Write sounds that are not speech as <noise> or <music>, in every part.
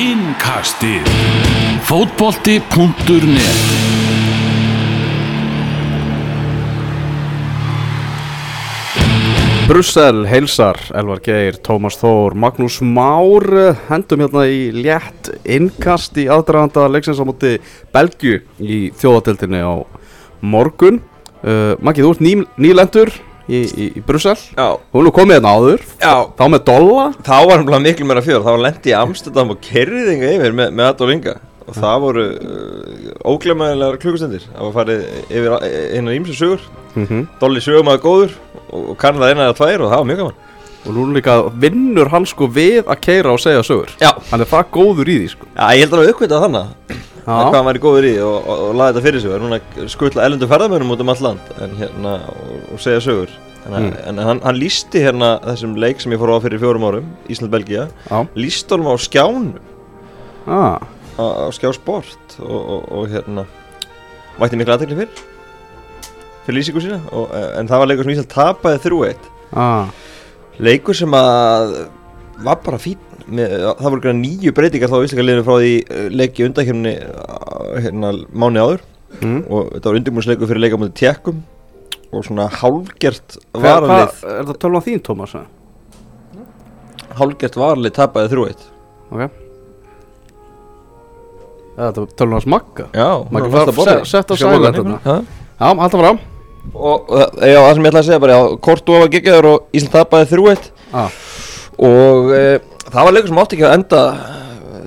Innkastið. Fótbolti.net Brussel, heilsar, Elvar Geir, Tómas Þór, Magnús Már hendum hérna í létt innkast í aðdraganda leiksins á móti Belgju í þjóðatildinni á morgun. Uh, Maggi, þú ert ný, nýlendur í, í, í Brussel. Já, Þú er komið hérna áður, já, þá með dolla. Þá var hann miklu meira fjör, þá var lendi í Amsterdam og kerriðinga yfir með, með Adolf Inga. Og það voru uh, óglemæðilegar klukkustundir. Það var farið yfir einar ímsu sögur. Mm -hmm. Dolly sögumæður góður og, og kann það eina eða tvær og það var mjög gaman. Og nú líka vinnur hann sko við að keira og segja sögur. Já, Hann er það góður í því sko. Já ég held að hann uppkvitað þannig Já. hvað hann væri góður í og, og, og laði þetta fyrir sig. Og er núna að skutla ellendu ferðamönum út um allt land en, hérna, og, og segja sögur. En, Mm. en hann, hann lísti hérna þessum leik sem ég fór á fyrir fjórum árum Ísland-Belgia lísti honum á skjánum. Ah, á, á skjá sport og, og, og hérna vætti miklu aðtekli fyrir. Fyrir lýsingu sína. Og, en það var leikur sem Ísland tapaði þrjú eitt. Ah, leikur sem að var bara fín með, það voru græna nýju breytingar þá á Íslanda liðinu frá því eh, leiki undanhjörni hérna mánu áður mm. og þetta var undirbúinsleikur fyrir leika mútið tjekkum og svona hálgert hva, Er það tölvan þín, Tómas? hálgert varalið tapaði þrjú eitt Ok Það er tölvan hans Magga já, hún var fara- fast á á hérna. þarna. Já. Alltaf fram og og, já, það sem ég ætla að segja bara Kortu var geggjaður og Ísland tapaði þrjú eitt ah. Og e, það var leikur sem átti ekki að enda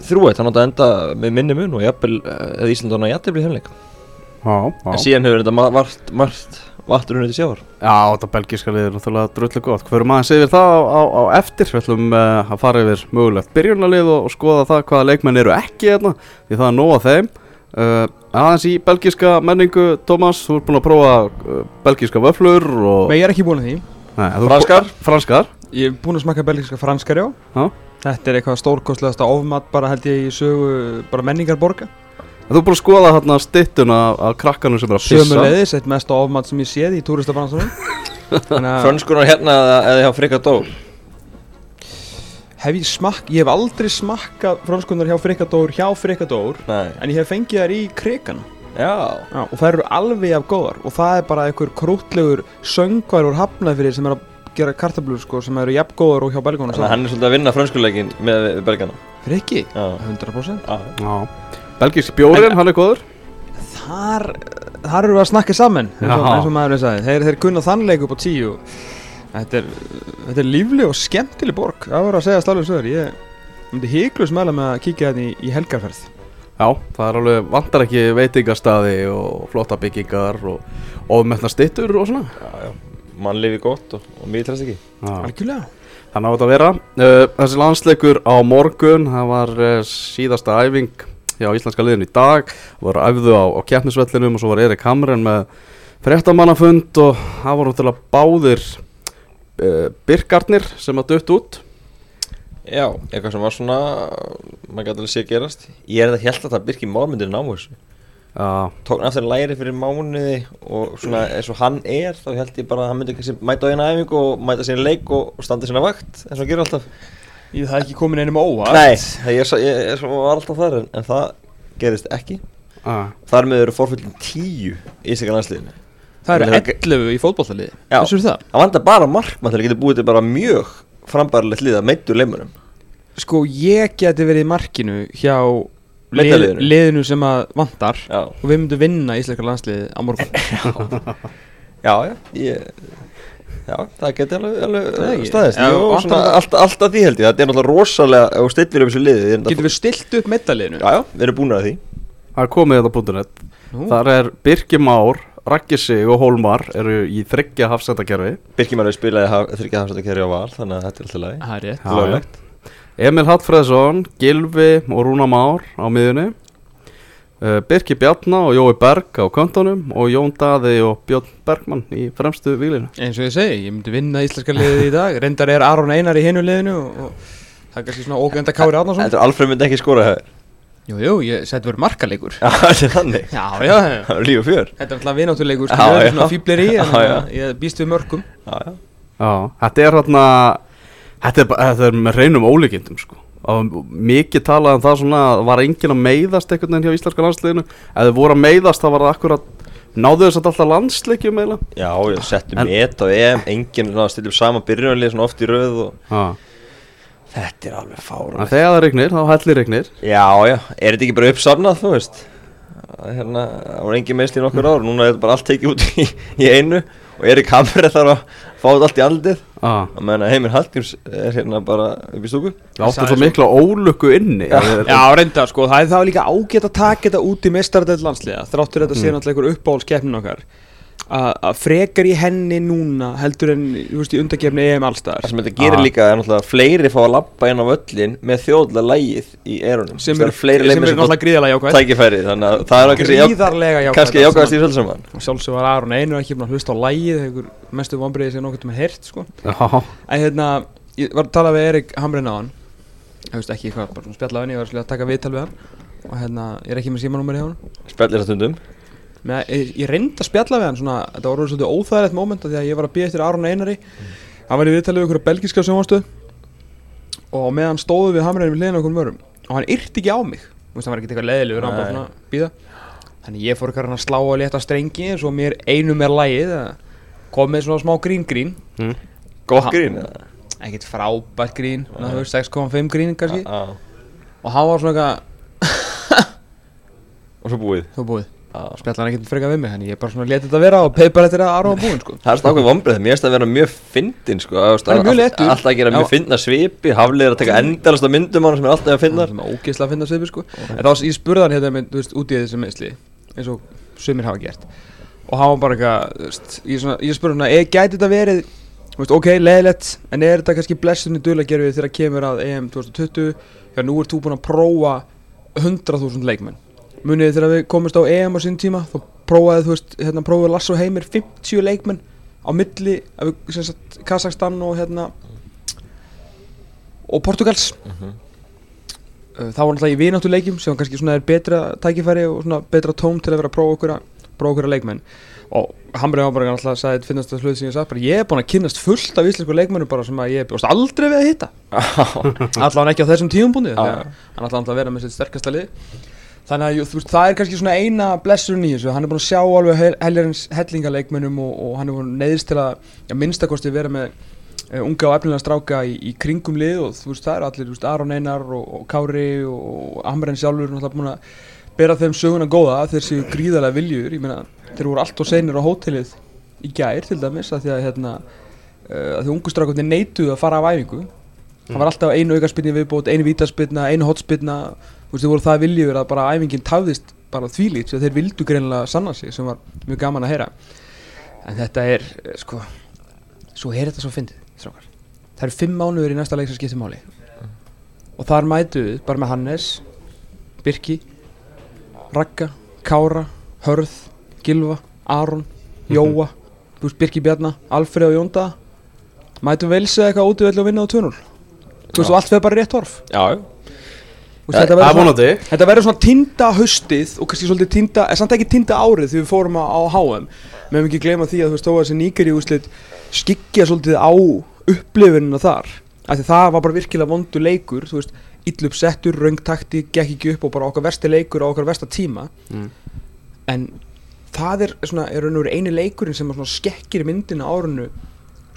eitt, hann átti að enda með minni mun og jafnvel, eða Ísland var hann að jafnvel í þeim leik. Já, en síðan hefur þetta ma- margt, margt vattur unnið til sjávar. Já, þetta belgíska liður er náttúrulega drullu gott. Hverjum aðeins yfir það á, á, á eftir. Við ætlum uh, að fara yfir mögulegt byrjunarlið og, og skoða það hvaða leikmenn eru ekki hérna Því það er nóg af þeim. Uh, Aðeins í belgíska menningu Tómas, þú ert búin að prófa uh, belgíska vöflur og Men ég er ekki búin að því. Nei, Franskar? Franskar Ég er búin að smakka belgíska franskar já. Já. Þetta er eitthvað stórkostlegasta ofmat bara held ég í sögu bara menningarborga. Þú er búin að skoða hérna stittuna af, af krakkanum sem er að pissa. Sömuleiðis, eitt mesta ofmat sem ég séð í <laughs> að Frönskunar hérna eða, hjá Frikadór hef ég smakk, ég hef aldrei smakkað franskunar hjá Frikadór hjá Frikadór Nei. En ég hef fengið þær í krigan Já. Já, og það eru alveg af góðar. Og það er bara einhver krútlegur söngvar úr hafnafyrir sem er að gera kartablur sko sem eru jafn góðar og hjá belgónu Þannig að hann er svolítið að vinna frönskuleikin með við belgana Friki, Já. 100% Já. Já. Belgísk bjórin, hann er góður. Þar, þar eru við að snakka saman eins og, eins og maðurinn sagði. Þeir, þeir kunna þannleik upp á tíu. Þetta er, þetta er lífleg og skemmtileg borg. Það var að segja stálega sögur ég myndi híklus meðlega með að kíkja þetta í, í helgarferð. Já, það er alveg, vantar ekki veitingastaði og flotta byggingar og ofmetna stittur og svona. Já, já Mann lifi gott og, og mér trefst ekki. Algjörlega. Þannig á þetta að vera. Uh, Þessi landsleikur á morgun Það var uh, síðasta æfing hjá íslenska liðin í dag. Það var æfðu á, á keppnisvellinum og svo var Erik Hamren með fréttamannafund og það voru til að báðir uh, Birkarnir sem að dött út. Já, eitthvað sem var svona maður gæti alveg sé að gerast. Ég er þetta held að það Birki Már myndir ná þessu Já, Tók hann aftur læri fyrir mánuði og svona eins og hann er þá held ég bara að hann myndi kannski mæta á eina æfingu og mæta sína leik og, standa sína vakt eins og hann gerir alltaf. Ég það er ekki komin einum óvart. Nei, það ég, er svo- ég, ég, ég var alltaf þar en, en það gerist ekki. Að, Þar með eru forfyllin tíu í sig landsliðinu. Það eru Vil ég- 11 í fótballtaliði þessu er það? Það vantar bara markmann til að geta búið til bara mjög frambærilegt lið að meittu leimunum sko ég geti verið í markinu hjá lið, liðinu. sem að vantar Já, og við myndum vinna íslenska landsliði á morgun. <laughs> Já, já ég, Já, það geti alveg, alveg ekki. staðist. Já, vantar svona, allt, allt að því held ég. Það er náttúrulega rosalega og stillir um þessu liði getum við stilt upp meddaliðinu? Já, já, við erum búin að því. Það er komið þetta punktunett Nú. Þar er Birki Már, Raggi Sig og Hólmar eru í þryggja hafsendakerfi Birkimar hefur spilaði þryggja hafsættakeri á val Þannig að þetta er alltaf lagi. Það er rétt. Emil Hallfreðsson, Gilvi og Rúna Már á miðunni uh, Birki Bjarna og Jói Berg á köntunum og Jón Daði og Björn Bergmann í fremstu výlinu eins og ég segi, ég myndi vinna íslenska liðið í dag. Reyndar er Aron Einar í hinu liðinu og, og það er kannski svona ógönda Kári Árnason. Þetta er Alfred myndi ekki skora hefur jú, jú, ég seti verið markaleikur. Já, þetta er þannig. Já, já, já. <laughs> Það er líf og fjör. Þetta er alltaf vináttuleikur Já, sko, það er svona fýblir í en Já, já. ég býst við mörgum Já, já. Já, þetta er hérna þetta er, þetta er með reynum ólíkindum sko. Mikið talað um það svona að var enginn að meiðast einhvern veginn hjá íslenska landsliðinu. Ef þið voru að meiðast þá var það akkurat náðu þess að alltaf landsleikjum eða Já, setti En- met á EM Enginn upp sama byrjunarlið Svona oft í röð og ha. Þetta er alveg fára þegar það regnir þá hellir regnir Já, já, er þetta ekki bara uppsafnað, þú veist? Það Hérna, það var engin meðsli í nokkur ár Núna er þetta bara allt tekið út í, í einu. Og Erik Hamre þarf að fá þetta allt í aldið ah. Að menna Heimir Hallgríms er hérna bara upp í stúku. Áttu sagði svo mikla ólukku inni. Já. Já, reynda, sko, það er það líka ágætt að taka þetta út í mestaradeild landsliða þráttur þetta sé náttúrulega einhver uppáhaldskeppnin okkar að að frekar í henni núna heldur en, þú veist, í undakefni EM Það allstaðar sem þetta gerir Ah. líka er náttúrulega að fleiri fá að labba inn á völlin með þjóðlega lægið í erunum. Sem Það er, eru er náttúrulega gríðalega fá jákvæð tækifæri Þannig að það er gríðarlega jákvæð kannski jákvæðast í og sjálfsög var Aron einu ekki búin að hlusta á lægið þegar mestu vonbreiði sem nokkuð með hert sko. En hérna, ég var að tala við Erik Hamrin á hann ég veist ekki hvað, bara svona spjalla á hann ég var að taka viðtal við hann. Og hérna, ég er ekki með símanúmeri hjá hann Spellir það stundum Með, ég, reyndi að spjalla við hann svona, þetta var orðið svolítið óþægilegt moment af því að ég var að býja eftir Aron Einari. Hann var í viðtalið við einhverja belgiska sjónvarstöð og meðan stóðu við hamræðin við hliðina okkur mörgum og hann yrti ekki á mig. Þú veist, hann var ekki eitthvað leðilegur, þannig ég fór eitthvað að slá að létta strengi eins og mér einum er lægið kom með svona smá grín grín. Mm. Gott grín ekkert frábært grín, svona, þú veist, 6,5 grín kannski. Já, og hann var svona eitthvað, <laughs> Og svo búið þú búið Já. spjalla hann ekkert frekar við mig, þannig ég bara svona leti þetta vera og peið bara eftir að Aron var búinn sko. Það er svona ákveð vombrið, mér finnst það að vera mjög fyndin sko, er. Alltaf að gera mjög fyndna svipi, haflið er að taka endalasta myndum á hann sem er alltaf að finna. Það er ógeðslega að finna svipi sko. En þá ég spurði hann hérna þú veist, út í þessi meðsli eins og sumir hafa gert. Og var bara eitthvað, ég, ég spurði e, gæti þetta verið veist, ok, leðilegt, en er þetta kannski blessunni dula gerfið þegar kemur að EM 2020 þegar nú ert þú búin að prófa 100.000 leikmenn munið þegar við komumst á EM á sín tíma þá prófaði, þú veist, hérna prófaði Lasso Heimir 50 leikmenn á milli af, Kazakstan og hérna og Portugals Uh, það var náttúrulega í vináttuleikjum sem kannski svona er betra tækifæri og svona betra tóm til að vera að prófa okkur að prófa okkur að leikmenn. Og Hamrið bara náttúrulega að sagði finnast það hlut sem ég sagði bara ég er búin að kynnast fullt af íslensku leikmennum bara sem að ég bjóst aldrei við að hitta? <laughs> Allavega ekki á þessum tíumbúndi Já. hann ætla alltaf að vera með sitt sterkasta lið þannig að veist, það er kannski svona eina blessurinn í þessu, hann er búin að sjá alveg hel- heljarins hellingaleikmennum og, og hann er búin neðist til að ja, minnstakosti vera með uh, unga og efnilega stráka í, í kringum lið og þú veist það eru allir, þú veist, Aron Einar og, og Kári og, og Amren sjálfur er náttúrulega búin að bera þeim söguna góða þeir séu gríðarlega viljur, ég meina þeir voru allt og seinir á hótelið í gær til dæmis að því að hérna uh, að því ungu strákarnir neituðu að fara af æfingu það var alltaf einu aukarspinni viðbót, einu vítaspinna, einu hotspinna þú veist, þeir voru það viljur að bara æfingin tafðist bara þvílít, því að þeir vildu greinilega sanna sig sem var mjög gaman að heyra. En þetta er, eh, sko svo er þetta svo fyndið, strákar. Það eru fimm mánuður í næsta leik sem skiptir máli. Og þar mætu við bara með Hannes Birki Ragga, Kára Hörð, Gilva, Aron Jóa, þú veist Birki Bjarna Alfreð og Jónda. Mætu velsa eitthvað út í velli og vinna á 2-0 þú veist og allt fyrir bara rétt horf Já, veist, þetta það verður er svona- vonandi Þetta verður svona tinda haustið og kannski svolítið tinda, er samt ekki tinda árið því við fórum á, á HM Við hefum ekki gleyma því að þú veist þó að þessi nýgari úslit skikja svolítið á upplifunina þar af því það var bara virkilega vondu leikur þú veist, illu uppsettur, raungtakti, gekk ekki upp og bara okkar versti leikur á okkar versta tíma. Mm. en það er svona, er raun og veru eini leikurinn sem svona skekkir myndina á árinu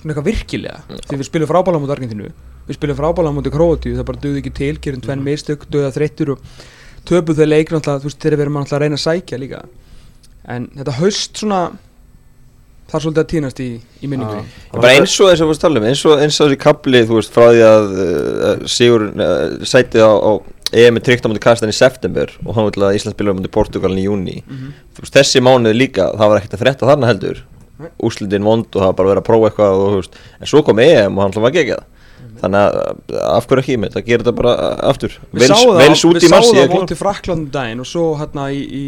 svona eitthvað virkilega. Því við spilum frábæla mútið Argentinu við spilum frábæla mútið Króatíu það bara döði ekki til, gerum tvenn mistök döða þreyttur og töpuð þau leik náttúrulega, þú veist, þegar við erum náttúrulega að reyna að sækja líka. En þetta haust svona það er svolítið að týnast í, í minningunni. Bara eins og þess að við tala um, eins og, eins og þessi kapli, þú veist, frá því að uh, Sigur uh, sætið á, á EM er tryggt á mútið Kastan í september og hann vil að Íslands spila mútið Portugalin í júni Mhm. Þú veist, þessi mánuð líka, það var ekkert að frétta þarna heldur. Nei. Úslitin vond og það var bara verið að prófa eitthvað og, veist, en svo kom EM og hann hljóða að gegja það Þannig að af hverju ekki með þetta, gera þetta bara aftur. Við vels það, út við í mars sáum ég það er klár. mótið Fraklandum daginn og svo hérna í, í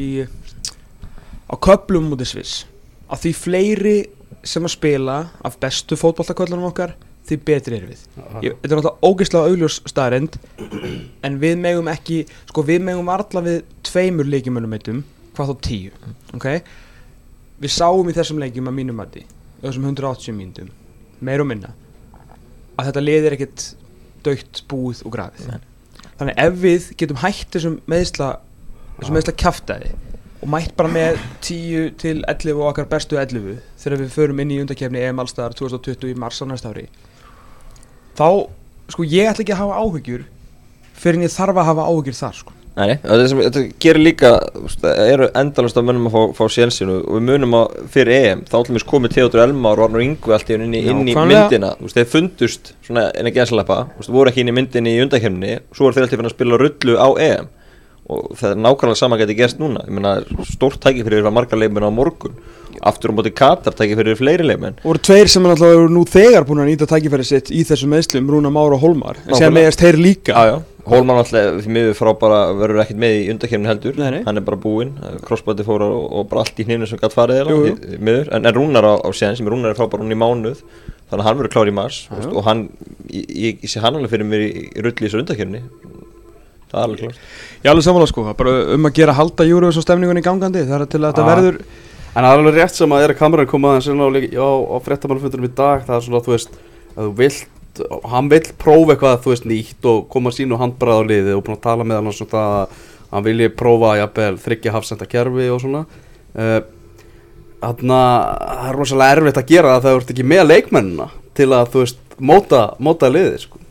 á köplum mútið Sviss. Að því fleiri sem að spila af bestu fótballtaköllunum okkar því betri erum við. Ég, þetta er náttúrulega ógeðslega augljós staðrend en við megum ekki sko við megum varla við tveimur leikjumönum eittum, hvað þá tíu ok, við sáum í þessum leikjum að mínum mati, þessum 180 mínútum meir og minna að þetta liðir ekkert dögt búið og grafið. Þannig ef við getum hætt þessum meðsla þessum meðsla kjaftaði og mætt bara með 10 til 11 og okkar bestu 11 þegar við förum inn í undakefni EM allstaðar 2020 í mars á næsta ári þá, sko ég ætla ekki að hafa áhyggjur fyrir en ég þarf að hafa áhyggjur þar sko Nei, þetta, gerir líka þú veist, það eru endalast að mönnum að fá, fá sénsinu og við munum að fyrir EM þá ætlum við komið Theodor Elmar og Arnur Ingvi allt í einu inn í, inn í myndina. þú veist, þeir fundust svona en ekki aðslepa voru ekki inn í myndinni í undakemni svo voru þeir alltaf að spila rullu á EM. Og það er nákvæmlega sama geti gerst núna. Ég meina stórt tækifyrir var margar leikmenn á morgun aftur á móti Katar tækifyrir fleiri leikmenn. Og voru tveir sem er náttúrulega nú þegar búin að nýta tækifæri sitt í þessum meðslum Rúna Mára og Holmar en sem meðast þeir líka. Já, já, Hólmann alltaf því miður frá bara verður ekkert með í undakefni heldur. Nei, nei. hann er bara búinn, crossbody fór og, og bara allt í hnifnu sem gætt farið Jú, jú. því miður, en, en Rúnar á, á séðan sem Rúnar er frábær hún í mánuð. Þannig að hann verður klár í mars já. og hann, ég, ég, ég sé hann alveg fyrir mér í, í rulli í þessu undakefni það er alveg klart Já, alveg samanlega sko, er bara um að gera halda júru og stemningunni gangandi, það er til að þetta verður En það er alveg rétt sem að Erik Hamran kom aðeins inn á, á, á fréttamannafundunum í dag Það er svona, þú veist, að þú vilt Hann vill prófa eitthvað, þú veist, nýtt Og koma sínu handbræð á liðið Og búin að tala með hann svona það að Hann vilji prófa, jafnvel, þryggja hafsenda kerfi og svona. Uh, Þannig að það er rosalega erfitt að gera það Þegar þú ert ekki með leikmennina Til að, þú veist, móta, móta liðið, sko.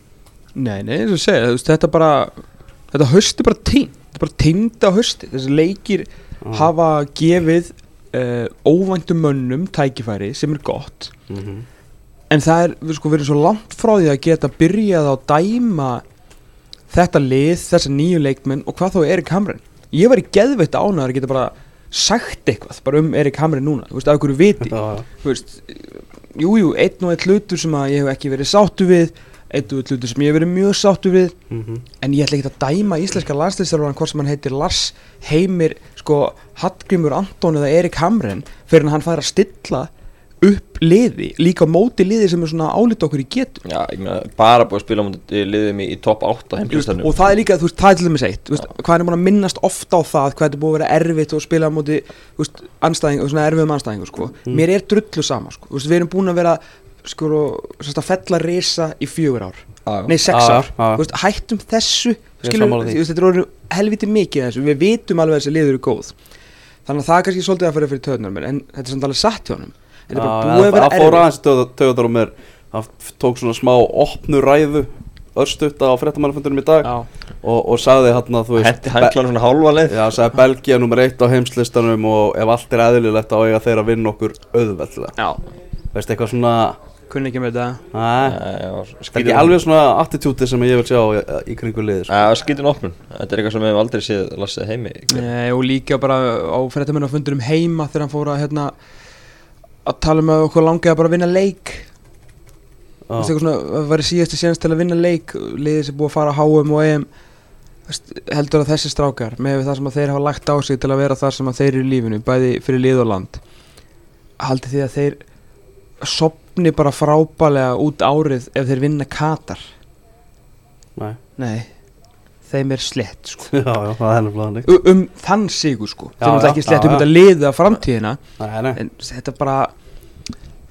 Nei, nei, eins og segja, þú veist, þetta bara þetta höst er bara tínt þetta er bara tínt á hösti, þessi leikir hafa gefið uh, óvæntum mönnum tækifæri sem er gott. Mm -hmm. en það er, við sko, verið svo langt frá því að geta byrjað á dæma þetta lið, þessa nýju leikmenn og hvað þá er Erik Hamren ég var í geðveitt ánæður að geta bara sagt eitthvað bara um Erik Hamren núna, þú veist, af hverju viti? Þú veist, jújú, jú, einn og einn hlutur sem að ég hef ekki verið sáttu við einn og einn hlutur sem ég hef verið mjög sáttu við. Mm en ég ætla ekki að dæma íslenska landslýstjálfan hvort sem hann heitir Lars Heimir sko Hallgrímur Anton eða Erik Hamren fyrir að hann fær að stilla upp liði, líka móti liði sem er svona álít okkur í getu. Já, ég meina, bara búið að spila mútið liðum í, í topp 8 heimlistanum og það er líka, þú veist, það er til dæmis eitt þú veist, hvað er búin að minnast ofta á það hvað er búið að vera erfitt og spila móti þú veist, anstæðing, svona erfiðum anstæðingu sko. mér er drullu sama, sko. þú veist, við erum búin að vera sko, sérst, að fella risa í fjögur ár nei, sex ár, veist, hættum þessu skilur, þetta er orðið helviti mikið af þessu, við vitum alveg að þessi liður eru góð. Þannig að það er kannski svolítið að fyrir fyrir töðunar en þetta er samt alveg satt hjá honum. Þetta er bara búið að vera Það fór aðeins töðar um mér. Það tók svona smá opnu ræðu Örstutta á fréttamannafundunum í dag og, og sagði hann að þú veist Hendi hæklan svona hálfa leið. Já, sagði Belgia nummer eitt á heimslistanum og ef allt er eðlilegt á eiga þeir að vinna okkur auðveldlega. Já, Veist eitthvað svona kunni ekki með þetta. Það er ekki alveg svona attitúti sem ég vil sjá í, í kringu liðið sko. Já, skýtin opnun. Þetta er eitthvað sem við hefum aldrei séð Lassið heimi Nei, og líka bara á fréttamennu fundurum heima þegar hann fór að hérna að tala um að okkur langi að bara vinna leik. Þú veist eitthvað svona, það væri síðasti séns til að vinna leik liðið sem búið að fara á HM og EM. Heldur að þessi strákar með það sem að þeir hafa lagt á sig til að vera þar sem að þeir eru í lífinu, bæði fyrir lið og land haldið því að þeir sopni bara frábælega út árið ef þeir vinna Katar. Nei. Nei, þeim er slett sko. <laughs> Já, já, það er nefnilega hannig U- um þann sigur sko. Eru já, ekki slett já, um þetta liðið af framtíðina. Nei, nei. En þetta bara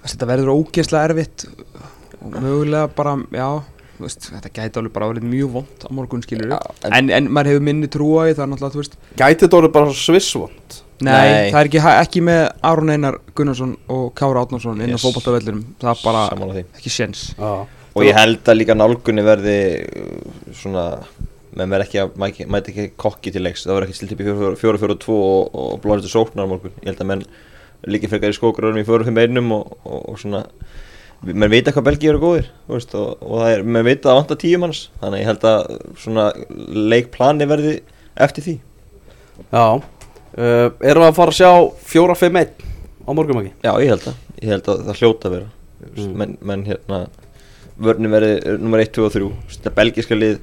þetta verður ógeðslega erfitt. Og mögulega bara, já þú veist, þetta gæti alveg bara verið mjög vond á morgun skilur Já, en- en, en maður hefur minni trúa í það er náttúrulega, þú veist. Gæti þetta orðið bara svissvond nei, Nei. það er ekki, ekki með Aron Einar Gunnarsson og Kára Átnarsson inn á Yes. fótballtavellurum, það er bara ekki séns. Já. Og ég held að líka nálgunni verði uh, svona menn verð ekki að mæti, ekki kokki til leiks. Það verður ekki stilt upp í 4-4-2 og, og blóðist sóknar á morgun ég held að menn líka frekar í skókurörnum í 4-5-1 og, og, og svona menn vita hvað Belgi eru góðir þú veist, og, og það er, menn vita að vanta tíum hans þannig að ég held að svona leikplani verði eftir því. Já uh, Erum við að fara að sjá 4-5-1 á morgum ekki? já ég held að, ég held að það hljóta að vera. Mm. menn, menn hérna vörnum verði nummer 1, 2 og 3 þetta belgiska lið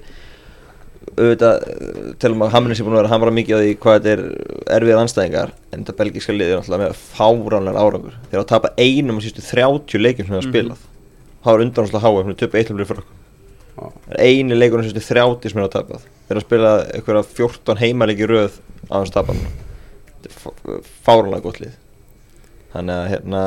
auðvitað, eh, telum að Hamrins er búin að vera að hamra mikið á því hvað þetta er erfiðar anstæðingar en þetta belgiska lið er náttúrulega með fáránlega árangur. Þeir hafa tapað einum á sístu 30 leikjum sem það Mhm. hafa spilað það var undan náttúrulega háa, hún er töpu eitthvað fyrir okkur það eini leikur á sístu 30 sem það hafa tapað. Þeir hafa spilað eitthvað 14 heimaleiki í röð á þess að tapa hann þetta er fá- fáránlega gott lið. Þannig að hérna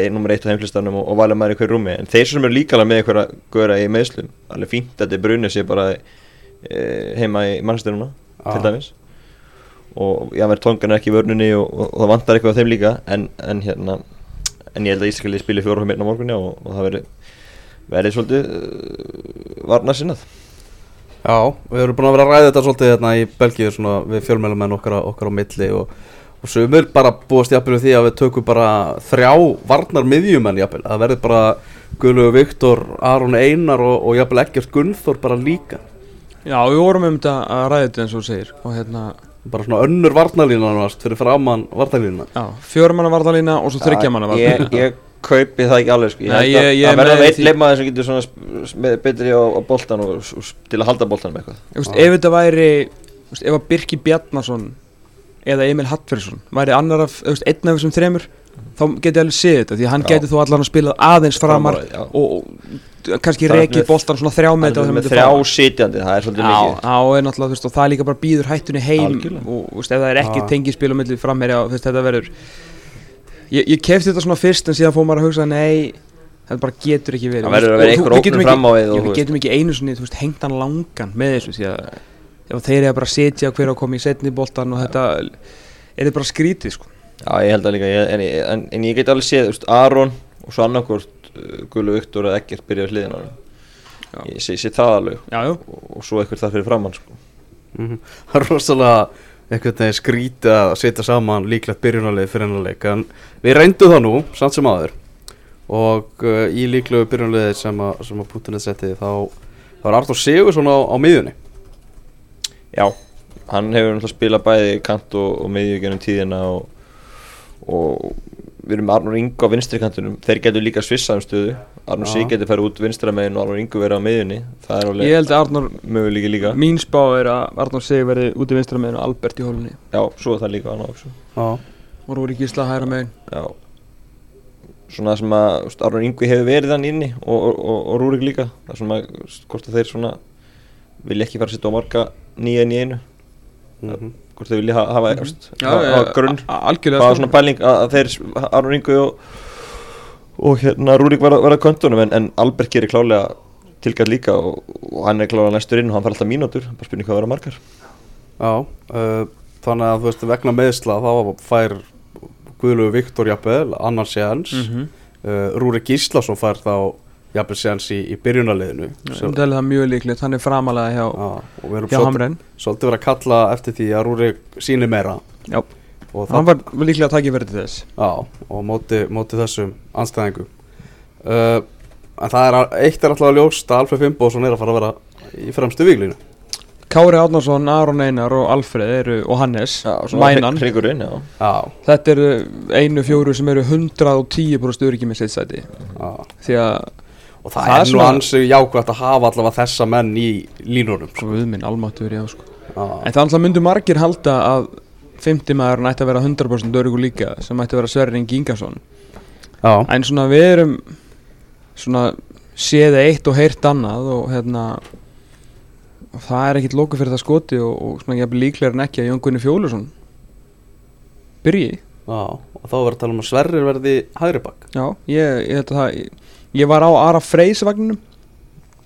er nummer eitt á heimlistanum og, og valja maður í hverju rúmi. En þeir sem eru líka alveg með einhverja göra í meðslum alveg fínt að þetta brunir sér bara e, heima í mannsturuna Já. til dæmis. Og já, verður tóngan ekki í vörnunni og, og, og það vantar eitthvað á þeim líka en, en hérna en ég held að Ísraeli spili fjóra fyrir á morgunni og, það verður verður svolítið uh, varna sinnað Já, við erum búin að vera að ræða þetta svolítið hérna í Belgíu svona við fjölmælamenn okkar, okkar á milli og, og sumir bara búast jafnvel við því að við tökum bara þrjá varnar miðjumenn jafnvel, það verður bara Guðlegu Viktor, Aron Einar og, og jafnvel ekkert Gunnþór bara líka. Já, við vorum um þetta að ræða þetta eins og segir og hérna, bara svona önnur varnarlínan varst fyrir framann varnarlínan já, fjóramanna varðalína og svo þryggjamanna ég, varðalína ég kaupi það ekki alveg sko. Nei, ég- ég það er verður með að veit því- leifmaður sem getur svona betri á, á boltan og, og, til að halda boltan með eitthvað ef þetta væri ef að Birki Bjarnason eða Emil Hattferðsson væri annar af, einn af þessum þremur þá geti ég alveg séð þetta því hann Já. geti þó allan að spila aðeins framar Framar, já. og, og kannski er með- boltan svona þrjá metra er þrjá sitjandi, það er svolítið Já, mikið já, og er náttúrulega, þú veist, og það líka bara býður hættunni heim Algjörlega. og þú veist, ef það er ekki tengispil á milli framherja, þetta verður ég, ég kefti þetta svona fyrst en síðan fór maður að hugsa, nei þetta bara getur ekki verið Það verður að vera einhver við getum ógnun ekki- fram á við við getum ekki einu sinni, þú veist, hengt hann langan með þessu því að þeir eru bara að setja hver að koma í setni boltan og þetta er þetta bara skrítið, sko Já, ég held að líka, ég, en, en, en ég get alveg séð, þú veist, Aron og svo annarkvort uh, Gullu Viktor eða Eggert byrja á hliðina á. Já. Ég sé, sé það alveg Já, og, og svo eitthvað þar fyrir framann sko. Mhm. Það <laughs> er rosalega einhvern veginn skrítið að setja saman líklegt byrjunarlið fyrir hennar leik. En við reyndum það nú, samt sem aður og uh, í líklegu byrjunarliði sem að, að Putinið setti þá, þá er Artur Sigursson á, á miðjunni. Já, hann hefur náttúrulega spilað bæði kant og, og miðju gennum tíðina og, og við erum Arnur Ingo á vinstri kantunum þeir getur líka svissað um stöðu. Arnur. Sig getur farið út vinstra megin og Arnur Ingo verið á miðjunni. Það er ég alveg held að Arnór möguleiki líka. Mín spá er að Arnór segi verði út í vinstra meginn og Albert í hólunni. Já, svo er það líka Já, og Rúri Gísla hæra meginn Já. Svona sem að Arnur Ingo hefur verið hann inni og, og, og, og Rúrik líka. Það er svona hvort að þeir svona vilja ekki fara að setja á marga nýja en í einu. Mhm. Hvort þeir vilja hafa, hafa, mm Já, hafa, já, hafa grunn. a- a- algjörlega það var sko. svona pæling að, að þeir Arnur Ingu og, og hérna Rúrik að kontunum en, en Albert gerir klálega tilgætt líka og, og hann er klálega næstur inn og hann fær alltaf mínútur. Bara spurning hvað vera margar. Já uh, þannig að þú veist vegna meðsla þá fær Guðlegu Viktor jafnvel, annar séans Mhm. uh, Rúri Gíslason fær þá jafnvel séans í, í myndi alveg það mjög líklegt, hann er framalega hjá, Já, og við erum hjá svolítið, Hamren. svolítið verið að kalla eftir því að Rúri síni meira. Já. og, hann var líklega að taki verið til þess. Já, og móti, móti þessum anstæðingum uh, en það er eitt er alltaf að ljóst að Alfred Fimboðsson er að fara að vera í fremstu víglinu Kári Átnarsson, Aron Einar og Alfred eru, og Hannes, Já, þetta eru einu fjóru sem eru 110% öryggi með sitt sæti. Því að, Og það, Það er nú ansi jákvæmt að hafa allavega þessa menn í línunum sko. sko við minn, almáttur já sko. Já, en það alltaf myndu margir halda að 50 maður ætti að vera 100% öryggur líka sem ætti að vera Sverri Ingi Ingarsson já, en svona við erum svona séð eitt og heyrt annað og hérna og það er ekkit lóku fyrir það skoti og, og svona jafnvel líklega en ekki að Jón Gunni Fjólusson byrji. Já Og þá verður að tala um að Sverrir verði hægri bakk já, ég, ég held að það ég, var á Ara Freys vagninum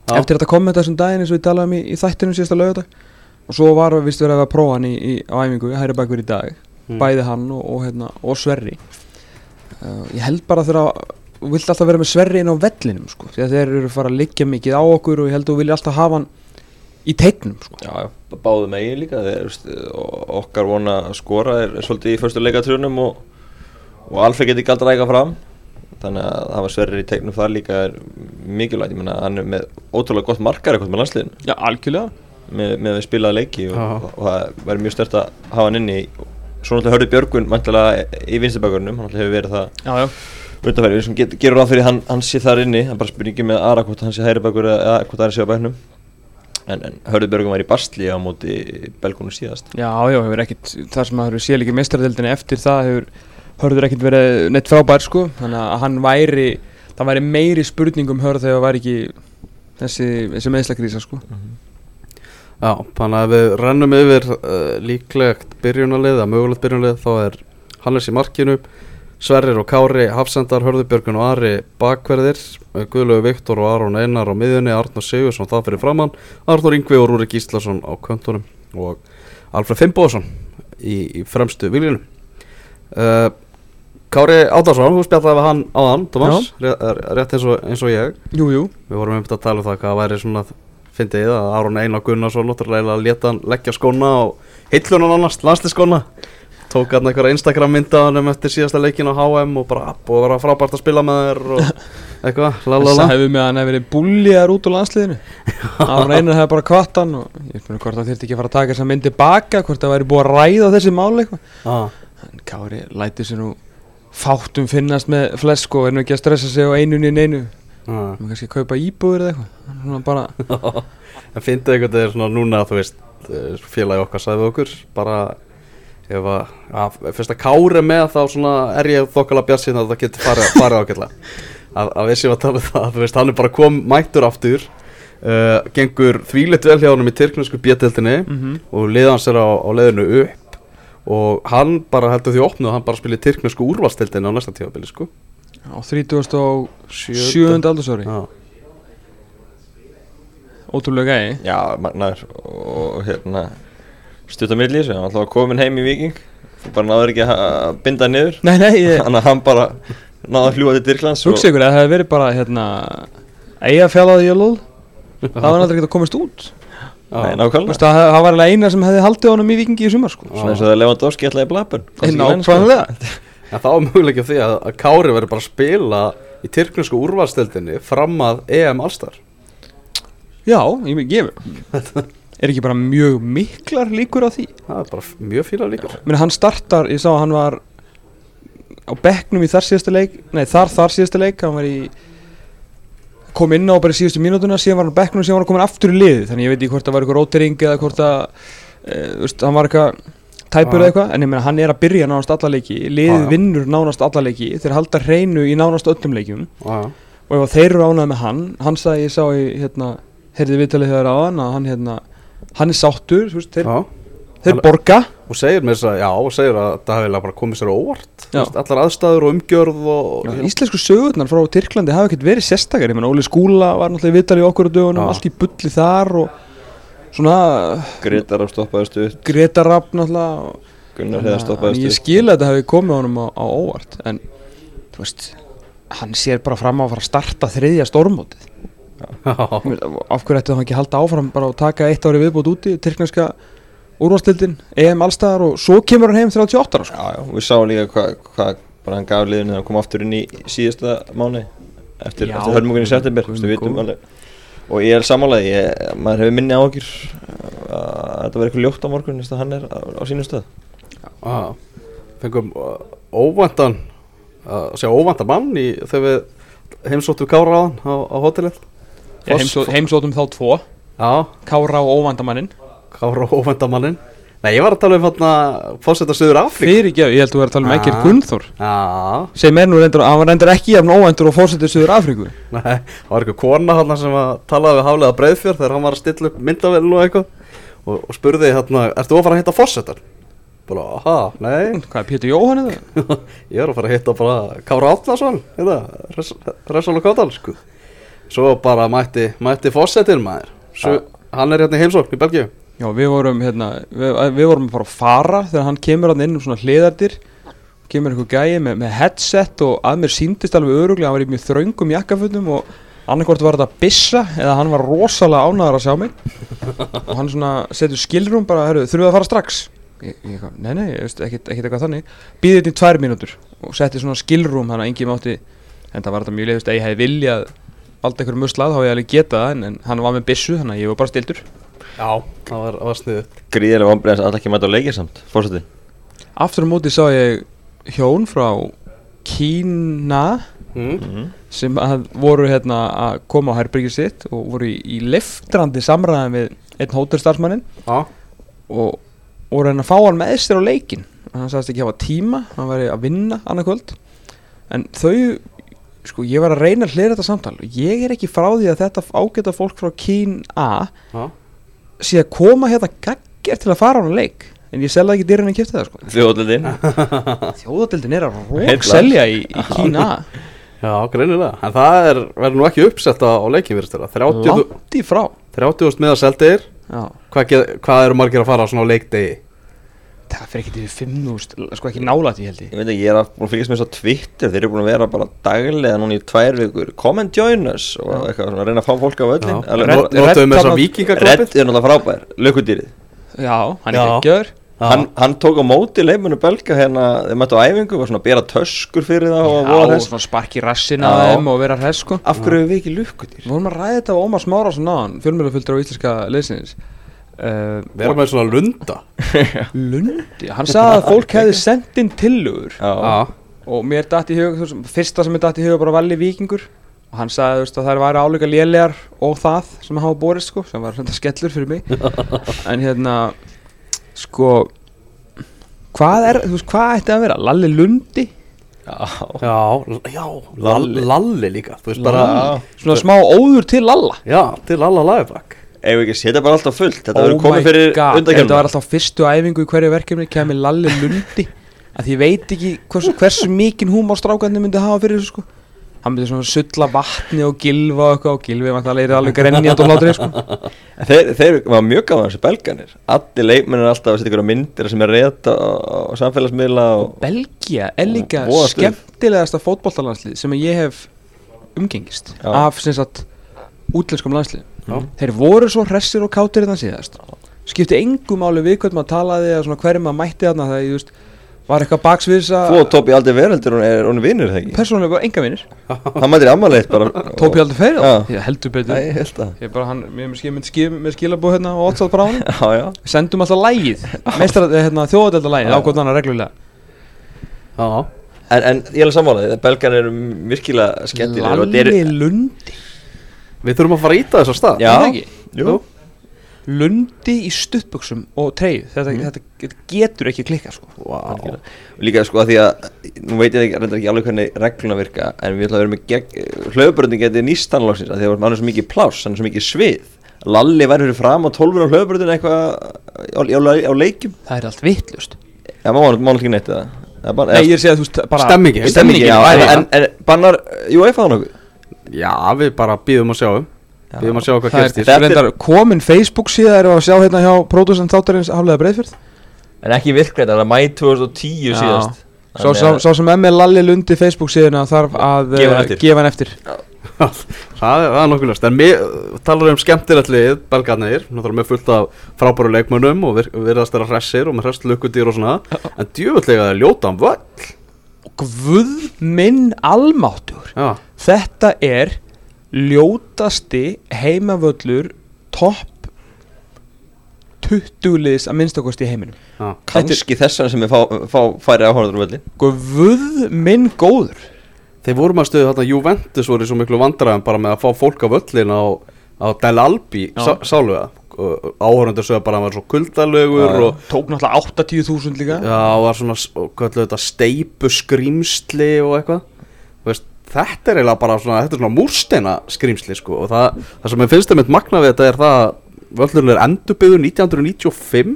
Já. eftir þetta kom með þessum daginn eins og við talaðum í, í þættinum síðasta laugardag og svo var vist verið að prófa hann í, í, á æfingu hægri bakkur í dag Mm. bæði hann og, og, hérna, og Sverri uh, ég held bara þegar þú vilt alltaf vera með Sverri inn á vellinum sko, því að þeir eru fara að liggja mikið á okkur og ég held að þú vilja alltaf hafa hann í tegnum sko. Já, já, báðu megin líka þeir, okkar vona að skora er, svolítið í fyrstu leikatrunum og, og Alfred getur ekki alltaf rækka fram þannig að það var sverrir í tegnum þar líka er mikilvægt, ég meina hann er með ótrúlega gott markar eitthvað með landsliðinu. Já, algjörlega. Með, með við spilaða leiki og, og, og það verður mjög stört að hafa hann inni svo náttúrulega hörðu Björgun vantilega í vinstirbakurinnum, hann hefur verið það Já, já, undanfæri, sem get, gerur ráð fyrir hann, hann sé þar inni, hann bara spurningi með aðra hvort hann sé hægri bakur eða eða hvort það er sé á bæknum. En, en hörðu Björgun var í Bastli á móti Belgónu síðast. Já, já, hefur ekkit þar sem að hefur séð líka mestradildinni eftir það hefur hörður ekkit verið neitt frábær sko, þannig að hann væri það væri meiri spurningum hörð þegar það væri ekki þessi, þessi meðslagrísa sko. Já, þannig að við rennum yfir uh, líklegt byrjunarlið, að mögulegt byrjunarlið þá er Hannes í markinu Sverrir og Kári, Hafsendar, Hörðubjörgun og Ari bakverðir Guðlegu Viktor og Aron Einar á miðjunni Arnur Sigursson það fyrir framann Arnur Yngvi og Rúri Gíslason á köntunum og Alfred Fimboðsson í, í fremstu viljunum uh, Kári Ádarsson, þú spjallaði við hann áðan, Thomas, rétt, rétt eins, og, eins og ég. Jú, jú. Við vorum einmitt að tala um það hvað væri svona fyndið að Aron Einar Gunnarsson náttúrulega leta hann leggja skóna og heillunan annars, landsliskóna tók hann einhverja Instagram mynda á hann eftir síðasta leikin á HM og bara app og var frábært að spila með þér og <laughs> eitthvað, Það lalala hefur með að hann hefur verið búljar út úr landsliðinu. <laughs> Aron Einar hefur bara kvatt hann og ég spyrir hvort það þurfti ekki að fara að taka fátum finnast með flesk og er nú ekki að stressa sig á einunni en einu ah. Maður kannski að kaupa íbúður eða eitthvað. Hann svona bara <laughs> en fyndið eitthvað þetta er svona núna þú veist, eh, félagi okkar við okkur bara ef að, að fyrst að Kári er með þá svona er ég þokkala bjassinn að það getur farið, <laughs> farið ágætlega. Að, að séum að tala um það, þú veist, hann er bara kom mættur aftur uh, gengur þvílitt vel hjá honum í tyrknusku bjöldildinni mm og liðans er á, á leiðinu upp og hann bara heldur því opnu og hann bara spilir tyrknusku úrvalstildinni á næsta tímabili sko. Á 37. aldursári. Já, Ótrúlega gæi. Já, magnaður og hérna stutta milli þessu, hann ætlaði að komin heim í Viking þú bara náður ekki að binda niður. Nei, nei, ég þannig að hann bara náði að fljúa til Dirklands hugsa ykkur að það hefði verið bara hérna Eiga fjallaði jölul Það var aldrei getað komist út. Nei, já, Þú nákvæmlega. Það var alveg eina sem hefði haldið honum í vikingi í sumar sko. Svona eins og það Lewandowski ætlaði blabun Nákvæmlega. <laughs> En þá er möguleik af því að, Kári verður bara að spila í tyrknusku úrvalstildinni fram að EM Allstar. Já, ég gefi Er ekki bara mjög miklar líkur á því? Það er bara mjög fíla líkur. Meni, hann startar, ég sá að hann var á bekknum í þar síðasta leik Nei, þar þar síðasta leik Hann var í kom inn á bara síðustu mínútuna síðan var hann bekknum og síðan var hann komin aftur í liði þannig ég veit ekki hvort það var eitthvað rótering eða hvort að e, veist, hann var eitthvað tæpur eða Já. eitthvað en ég meina hann er að byrja nánast alla leiki liðið Já, já. vinnur nánast alla leiki þeir halda hreinu í nánast öllum leikjum Já, og ef þeir eru ánægð með hann hann sagði, ég sá í hérna heyrði viðtalið þegar á hann að hann hérna hann er sáttur, veist, þeir, þeir borga. Og segir mér þess að, já, og segir að það hefði bara komið sér á óvart. Veist, Allar aðstæður og umgjörð og Já, Íslensku sögurnar frá Tyrklandi hafa ekkert verið sérstakar, ég menn Óli Skúla var náttúrulega í viðtalið í okkur á dögunum, Já. allt í bulli þar og svona Gretar á stoppaði stuð Greta Rapp náttúrulega og- Gunnar hefði að- stoppaði þannig Ég stuð skil að þetta hefði komið honum á, á óvart en þú veist hann sér bara fram á að fara að starta þriðja stormótið Já, af hverju ætti það ekki að halda áfram bara að taka eitt ári viðbútt úti? Tyrkneska úrvastildin, EM allstaðar og svo kemur hann heim 38 ára sko. Já, já, við sáum líka hvað hva, bara hann gaf liðinu þegar hann kom aftur inn í síðasta mánu eftir, eftir hörmungunni í september, þú góður. alveg. Og ég er sammálaði, ég, maður hefur minni ágjur að þetta verður eitthvað ljótt á morgun þess að hann er á, á sínum stöð já Fengum óvæntan að sjá óvæntan mann í, þegar við heimsóttum Kára á hann á, á heimsó, heimsóttum þá tvo. Já, Kára og óvandamannin Kára óvæntan mannin Nei, ég var að tala um hérna fósetta Suður Afrík fyrir ekki, ég held að þú er að tala um Ah. ekkert Gunnþór. Já, sem er nú reyndar, hann var reyndar ekki jafn óvæntur og fórsetið Suður Afríku. Nei, það var eitthvað kona hann sem að talaði við Haflega Breiðfjörð þegar hann var að stilla upp myndavélinu og eitthvað og, og spurði hérna, ertu að fara að hitta fósettar? Bara, aha, nei. Hvað er Pétur Jóhann eða? <laughs> Ég er að fara að hitta bara Kára Átnason hérna, Resal og Kádal sko. Já, við vorum hérna, við, við vorum bara að fara þegar hann kemur hann inn um svona hliðardir kemur einhver gæi með, með headset og að mér síndist alveg öruglega hann var í mjög þröngum jakkafutum og annarkvort var þetta bissa eða hann var rosalega ánæður að sjá mig. Og hann svona setur skilrum bara, herru, þurfum við að fara strax? Ég, ég, nei, nei, ég veist, ekkit eitthvað þannig. Býðið þetta í tvær mínútur og setti svona skilrum þannig að engin mátti en það var þetta mjög að ég hefði viljað valda einhverjum muslað, þá ég alveg getað það en, en hann var með bissu, þannig að ég var bara stiltur Já, það var, það var sniðið Gríðilega vombriðans að alltaf ekki mæta á leikir samt, fórseti Aftur á móti sá ég hjón frá Kína mm. sem að voru hérna að koma á herbyrgið sitt og voru í, í liftrandi samræðan við einn hótelstarfsmannin Já, og voru hérna að fá hann með sér á leikin hann sagðist ekki hafa tíma, hann væri að vinna annað kvöld en þau, sko ég var að reyna að hlera þetta samtal. Og ég er ekki frá því að þetta ágæta fólk frá Kín A já, sé að koma hérna gagger til að fara á hann leik en ég selða ekki dyrinn en kipti það sko. Þjóðlindin <laughs> Þjóðadildin er að rók selja í, í Kína. Já, greinilega. En það er, verður nú ekki uppsett á, á leikin virðist þeirra 30 Langt í frá. 30.000 miða seldir Já. Hvað, hvað eru margir að fara svona á leikdegi? Það fyrir ekki til 5.000 Sko ekki nálægt ég held ég. Ég veit ekki, ég er að að fylgjast með þess á Twitter. Þeir eru búin að vera bara daglega núna í tvær vikur. Come and join us Og eitthvað svona að reyna að fá fólk á öllin Já, þess að vikingaklappið er náttúrulega frábær, lökudýrið. Já, hann er Já. geggjöður hann, hann tók á móti leifmunu belga hérna Þeir mættu á æfingu, var svona að bera töskur fyrir það og Já, þess. svona sparki rassin Já. þeim og vera hress sko. Af hverju við ekki lökudýr? Við vorum að ræða þetta á Ómar Smárásson náðan Fjölmjölaföldur á íslenska leysins uh, Verða með svona lunda Lundi, hann sagði að fólk hefði sendt inn tillögur. Já, Já, og mér datt í hug, þú veist, fyrsta sem mér datt í hug var bara valli vikingur og hann sagði veist, að þær væri álíka lélegar og það sem hafa borist sko, sem var svona skellur fyrir mig. <laughs> En hérna sko hvað er, þú veist, hvað ætti að vera? Lalli Lundi, já, já, já Lalli. Lalli, líka Þú veist bara, svona smá óður til Lalla. Já, til Lalla Lagabak Við ekki setja bara alltaf fullt? Þetta Oh verður komið fyrir þetta var undakefna alltaf fyrstu æfingu í hverju verkefni kemur Lalli Lundi. Að því ég veit ekki hversu, hversu mikinn húmor strákarnir myndi hafa fyrir þessu sko. Hann myndi svona sulla vatni og gilfa og og gilfi vantarlega er alveg grenjandi og hlátri sko. <laughs> Þeir, þeir var mjög gáðan þessi belganir Allir leikmenn er alltaf að setja ykkur myndir sem er rétt á, á samfélagsmiðla og Belgia er líka skemmtilegasta fótballtalandslið sem ég hef umgengist Já. af útlenskum landslið Já. þeir voru svo hressir og kátir þannig síðast. Skipti engu máli við hvernig maður talaði eða svona hverjum maður mætti þarna þegar ég veist var eitthvað baksviðsa Þú og Tóbi aldrei veraldir hún er er vinnur þegar ekki? Persónulega bara enga vinnir <laughs> Hann mætir ammaleitt bara. Tópi aldrei það ég heldur betur. Nei, ég held að ég bara hann mér með, skil, með, skil, með skilabóð hérna og ótsað bara á hann <laughs> Já, já. Við sendum alltaf lægið <laughs> meistar hérna, þjóðadelda lægið Já. ákvæmt annað reglulega. Já, En, en ég er alveg sammálaðið Belgan eru virkilega þeir- Lalli Lundi við þurfum að fara að íta þess að stað. Já. Er það ekki? Jú. Lundi í stuttbuxum og treyju. Þetta, þetta, þetta getur ekki klikka sko. Og líka sko að því að Nú veit ég ekki, reyndar ekki alveg hvernig regluna virka En við ætlum að vera með hlöfubröndin getið nýst annarlóksins Því að hann er svo mikið pláss, hann er svo mikið svið. Lalli fyrir fram á tólfur á hlöfubröndin eitthvað á, á, á, á leikjum. Það er allt vittlust Já, maður má ekki neitt það. Er Nei, ég er að segja að þú veist já, en, bannar UEFA það nokkuð? Já, við bara býðum að sjáum. Býðum að sjá hvað það gerst er er- komin Facebook síða erum við að sjá hérna hjá producent þáttarins Haflega Breiðfjörð. En ekki virkrætt, það er mæ 2010 Já. síðast. Sá, sá, sá sem er með Lalli Lundi Facebook síðuna þarf að Gefa hann eh, eftir. gefa hann eftir. <laughs> Það er, það er nokkuð löst En við talar um skemmtilegt lið Belgarnir, náttúrulega með fullt af frábæru leikmönnum Og vir- virðast þeirra hressir og með hrest lukkudýr og svona. En djöfullega er ljótan völl Guð minn almáttur Já, Þetta er ljótasti heimavöllur topp 20 liðs að minnstakosti í heiminum. Já. Kanski þessan sem við fá, fá færi áhörður úr velli Guð minn góður. Þeir voru maður stöðu þarna Juventus voru svo miklu vandræðum bara með að fá fólk á völlin á, á Del Albi Já. Það áhörundur sögðu bara að hann var svo kuldalögur já. og Tók náttúrulega 80.000 líka já, var svona og hvað ætlaðu þetta steipu skrýmsli og eitthvað þetta er eiginlega bara svona þetta er svona múrsteina skrýmsli sko og það, það sem ég finnst þeim eitt magna við þetta er það að völlurinn er endurbyggður 1995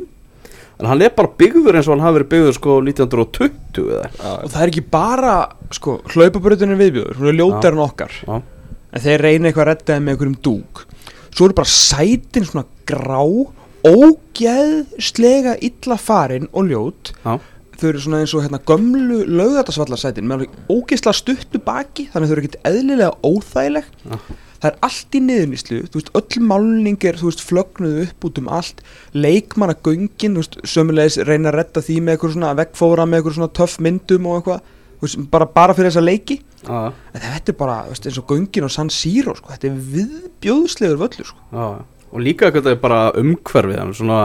en hann er bara byggður eins og hann hafi verið byggður sko 1920 eða. Og það er ekki bara, sko, hlaupabröðin er viðbjöður Hún er ljótar en okkar Já. En þeir reyna eitthvað að redda þeim með einhverjum dúk Svo eru bara sætin svona grá Ógeðslega illa farin og ljót. Já. Þau eru svona eins og hérna gömlu lögðartasvallarsætin Með alveg ógeðslega stuttu baki Þannig þau eru ekkert eðlilega óþægileg. Það er allt í niðurníslu Þú veist, öll málning er, þú veist, flögnuð upp út um allt. Leikmanna göngin, þú veist, sömulegis reyna að redda því með eitthvað svona Vegfóra með eitthvað svona töff myndum og eitthvað Þú veist, bara, bara fyrir þessa leiki. Já, En þetta er bara, þú veist, eins og göngin og San Siro, sko, þetta er viðbjóðslegur völlur, sko. Og líka eitthvað er bara umhverfið hann er svona,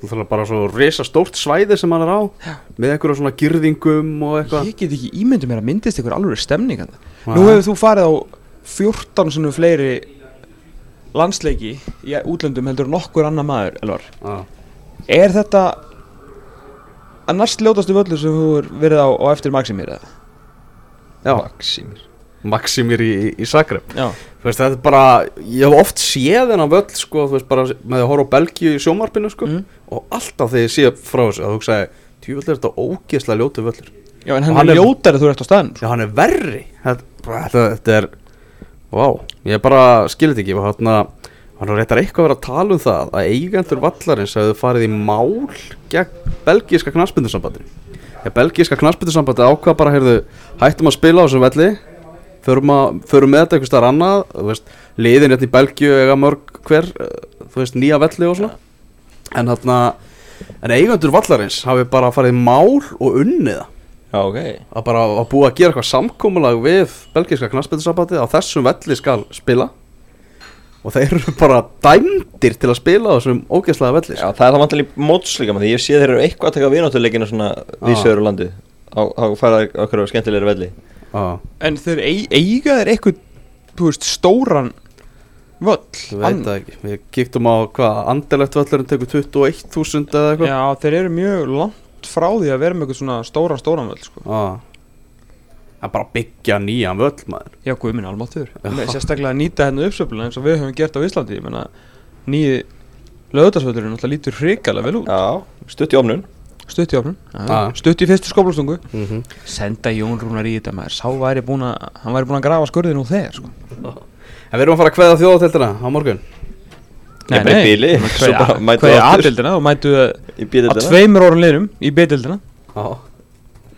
svona bara svo risa stórt svæði sem hann er á Já. með einhverja svona girðingum og eitthvað Ég get ekki ímyndið mér að myndist ykkur alveg stemning. Já. Nú hefur þú farið á 14 sinnum fleiri landsleiki í útlöndum heldur nokkur annar maður, Elvar. Já, Er þetta að næst ljótastu völlur sem þú hefur verið á, á eftir Maximir, eða? já, Maximir Maximir í, í, Zagreb Já, veist, þetta er bara, ég hef oft séð þennan völl, sko, þú veist, bara með að horfa á Belgíu í sjómarpinu, sko, Mhm. og alltaf þegar ég sé frá þessu, að þú hugsaði, tjúvöld er þetta ógeðslega ljótu völlur. já en hann, hann er er- ljótari þú ert á staðin Já, hann er verri, þetta, þetta, er, vá, ég bara skilir þetta ekki, hann er reyndar eitthvað að vera að tala um það að eigendur vallarins hefðu farið í mál gegn belgíska knaspindusambandinu. Já, belgíska knaspindusambandi ákvað bara, heyrðu, hættum að spila á þessum velli, förum, að, förum með þetta einhvers staðar annað, liðin hérna í Belgíu eiga mörg hver, eh, þú veist, nýja velli og svona, en þarna, en eigendur vallarins hafi bara farið mál og unnið það. Já, ok. Að bara að búa að gera eitthvað samkómulag við belgíska knaspindursambandi á þessum velli skal spila. Og þeir eru bara dæmdir til að spila á þessum ógeðslega velli Já, það er það vantilega mótslíka því ég sé þeir eru eitthvað að taka vináttuleikina svona vísöður á landi. Á, á fara okkur á skemmtilegri velli Já, En þeir eig, eiga þeir eitthvað Þú veist, stóran Völl ég veit það ekki. Við kíktum á hvað andelegt völlurinn tekur 21.000 eða eitthvað? Já, þeir eru mjög langt frá því að vera með eitthvað svona stóran, stóran völl sko. Það er bara að byggja nýjan völl maður. Já, guð minn almáttur Sérstaklega að nýta hennu uppsöfluna eins og við höfum gert á Íslandi. Nýji lögutarsvöllurinn náttúrulega lítur hrikalega vel út. Já, stutt í ofnun Stutt í opnum, Já. stutt í fyrstu skóplastungu mm -hmm. Senda Jón Rúnar í þetta maður. Sá væri búin að, hann væri búin að grafa skurðin úr þeir sko. En við erum að fara að kveða þjóðatildina á morgun. Ég bara í bíli, svo bara mætu Hvað er aftur. aðdildina og mætu að tveimur orðin liðnum í B-dildina Já.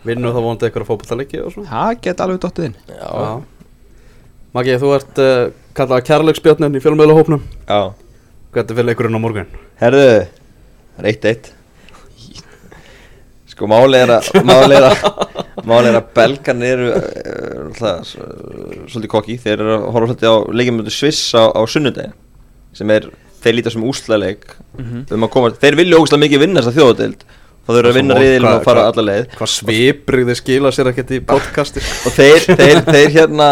Vinnum það vonandi eitthvað fótballtalegi og svona? Það get alveg dottið inn. Já. Maggi, þú ert uh, kallað kærleiksbjörnin í fjölmiðlahópnum. Já, Hvernig fyrir leikurinn á morgun? herðu Það er eitt eitt Sko máli er að <laughs> Máli er að Máli er að belgan eru það, Svolítið kokki. Þeir eru að horfa svolítið á leikjumöndu Sviss á, á sunnudegi Sem er Þeir líta sem úslæleik Mhm. um að koma, Þeir vilja ógustlega mikið vinna þessa þjóðadeild. Og þeir eru að vinna riðilin og fara alla leið. Hvað sviprigði skila sér ekkert í podcasti <laughs> og þeir, þeir, þeir hérna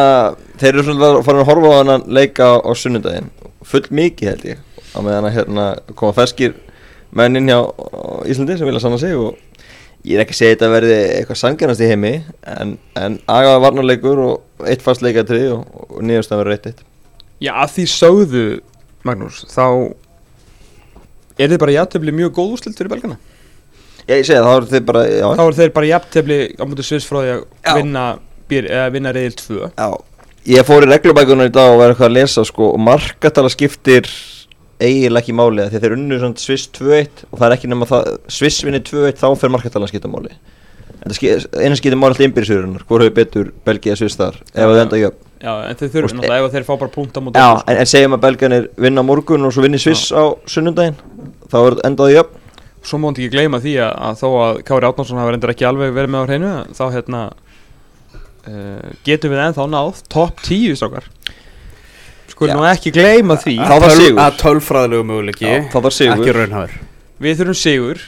þeir eru svona farin að horfa á hann leika á, á sunnudaginn. Full mikið held ég. Á meðan að hérna koma ferskir menn inn hjá Íslandi sem vilja sanna sig og ég er ekki að segja þetta verði eitthvað sangjannast í heimi en, en agaða varnarleikur og eitt fast leikatri og, og nýjastan verður eitt eitt. Já, að því sögðu, Magnús, þá er þið bara jafntefli mjög góð úrslilt fyrir belgana ég segi það, þá eru þið bara já, Þá er þeir bara jafntefli á frá því að Já. vinna, vinna reyðil 2 já. Ég fór í reglubækunar í dag og var eitthvað að lesa sko og markatala skiptir eiginlega ekki máli því að þeir unnu svona Sviss 2-1 og það er ekki nema það Sviss vinni 2-1 þá fer markatalan skipta máli. En það skiptir máli alltaf innbyrðisugurinn hvor hefur betur Belgia Sviss þar ef það enda jöfn Já, en þeir þurfum náttúrulega ef þeir fá bara punkt á mútið Já, en, en segjum að Belgianir vinna morgun og svo vinni Sviss á sunnundaginn þá er endaði jöfn Svo mátti ekki gleyma því að, að þó að Kári Átnánsson hafa reyndar ekki alveg verið með á hreinu þá hérna uh, getum við ennþá náð topp 10 strákar Skulum Já. ekki gleyma því. Þá var sigur. Að tölfræðilegu möguleiki. Já, þá var sigur. Ekki raunhafur Við þurfum sigur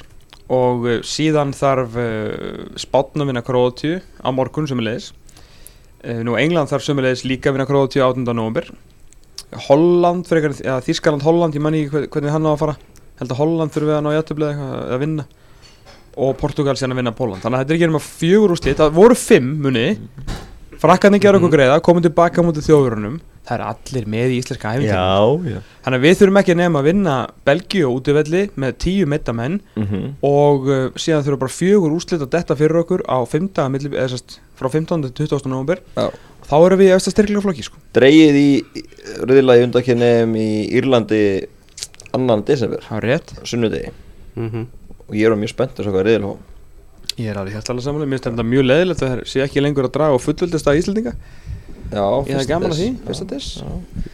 og uh, síðan þarf uh, spátn að vinna Króatíu á morgun sömulegis uh, Nú England þarf sömulegis líka að vinna Króatíu 8. november Holland, frekar, ja, Þískaland, Holland, ég manni ekki hvernig hann á að fara. Held að Holland þurfi að ná jættubli að vinna. Og Portugal síðan að vinna Póland Þannig að þetta er ekki um að fjögur úrslit, það voru fimm muni. Frakkarnir gera okkur greiða, komum tilbaka mútið þjóðurunum Það er allir með í íslenska æfingar já Þannig að við þurfum ekki nema að vinna Belgíu útivelli með tíu meita menn mm og uh, síðan þurfum bara fjögur úrslit að detta fyrir okkur á 5. Milli, eða sérst frá 15. til 20. november Já. þá erum við í eftir styrklega flokki sko. Dreigið í rauðilagi undakenniðum í Írlandi annan desember, það er rétt sunnudegi Mhm. og ég er mjög spennt að sjá hvað reyðil hóf ég er alveg hérstalega samanlega, mér finnst þetta mjög leðilegt að það sé ekki lengur að draga á fullvöldist að Íslandinga Já, ég hef gaman að því, Já, fyrsta.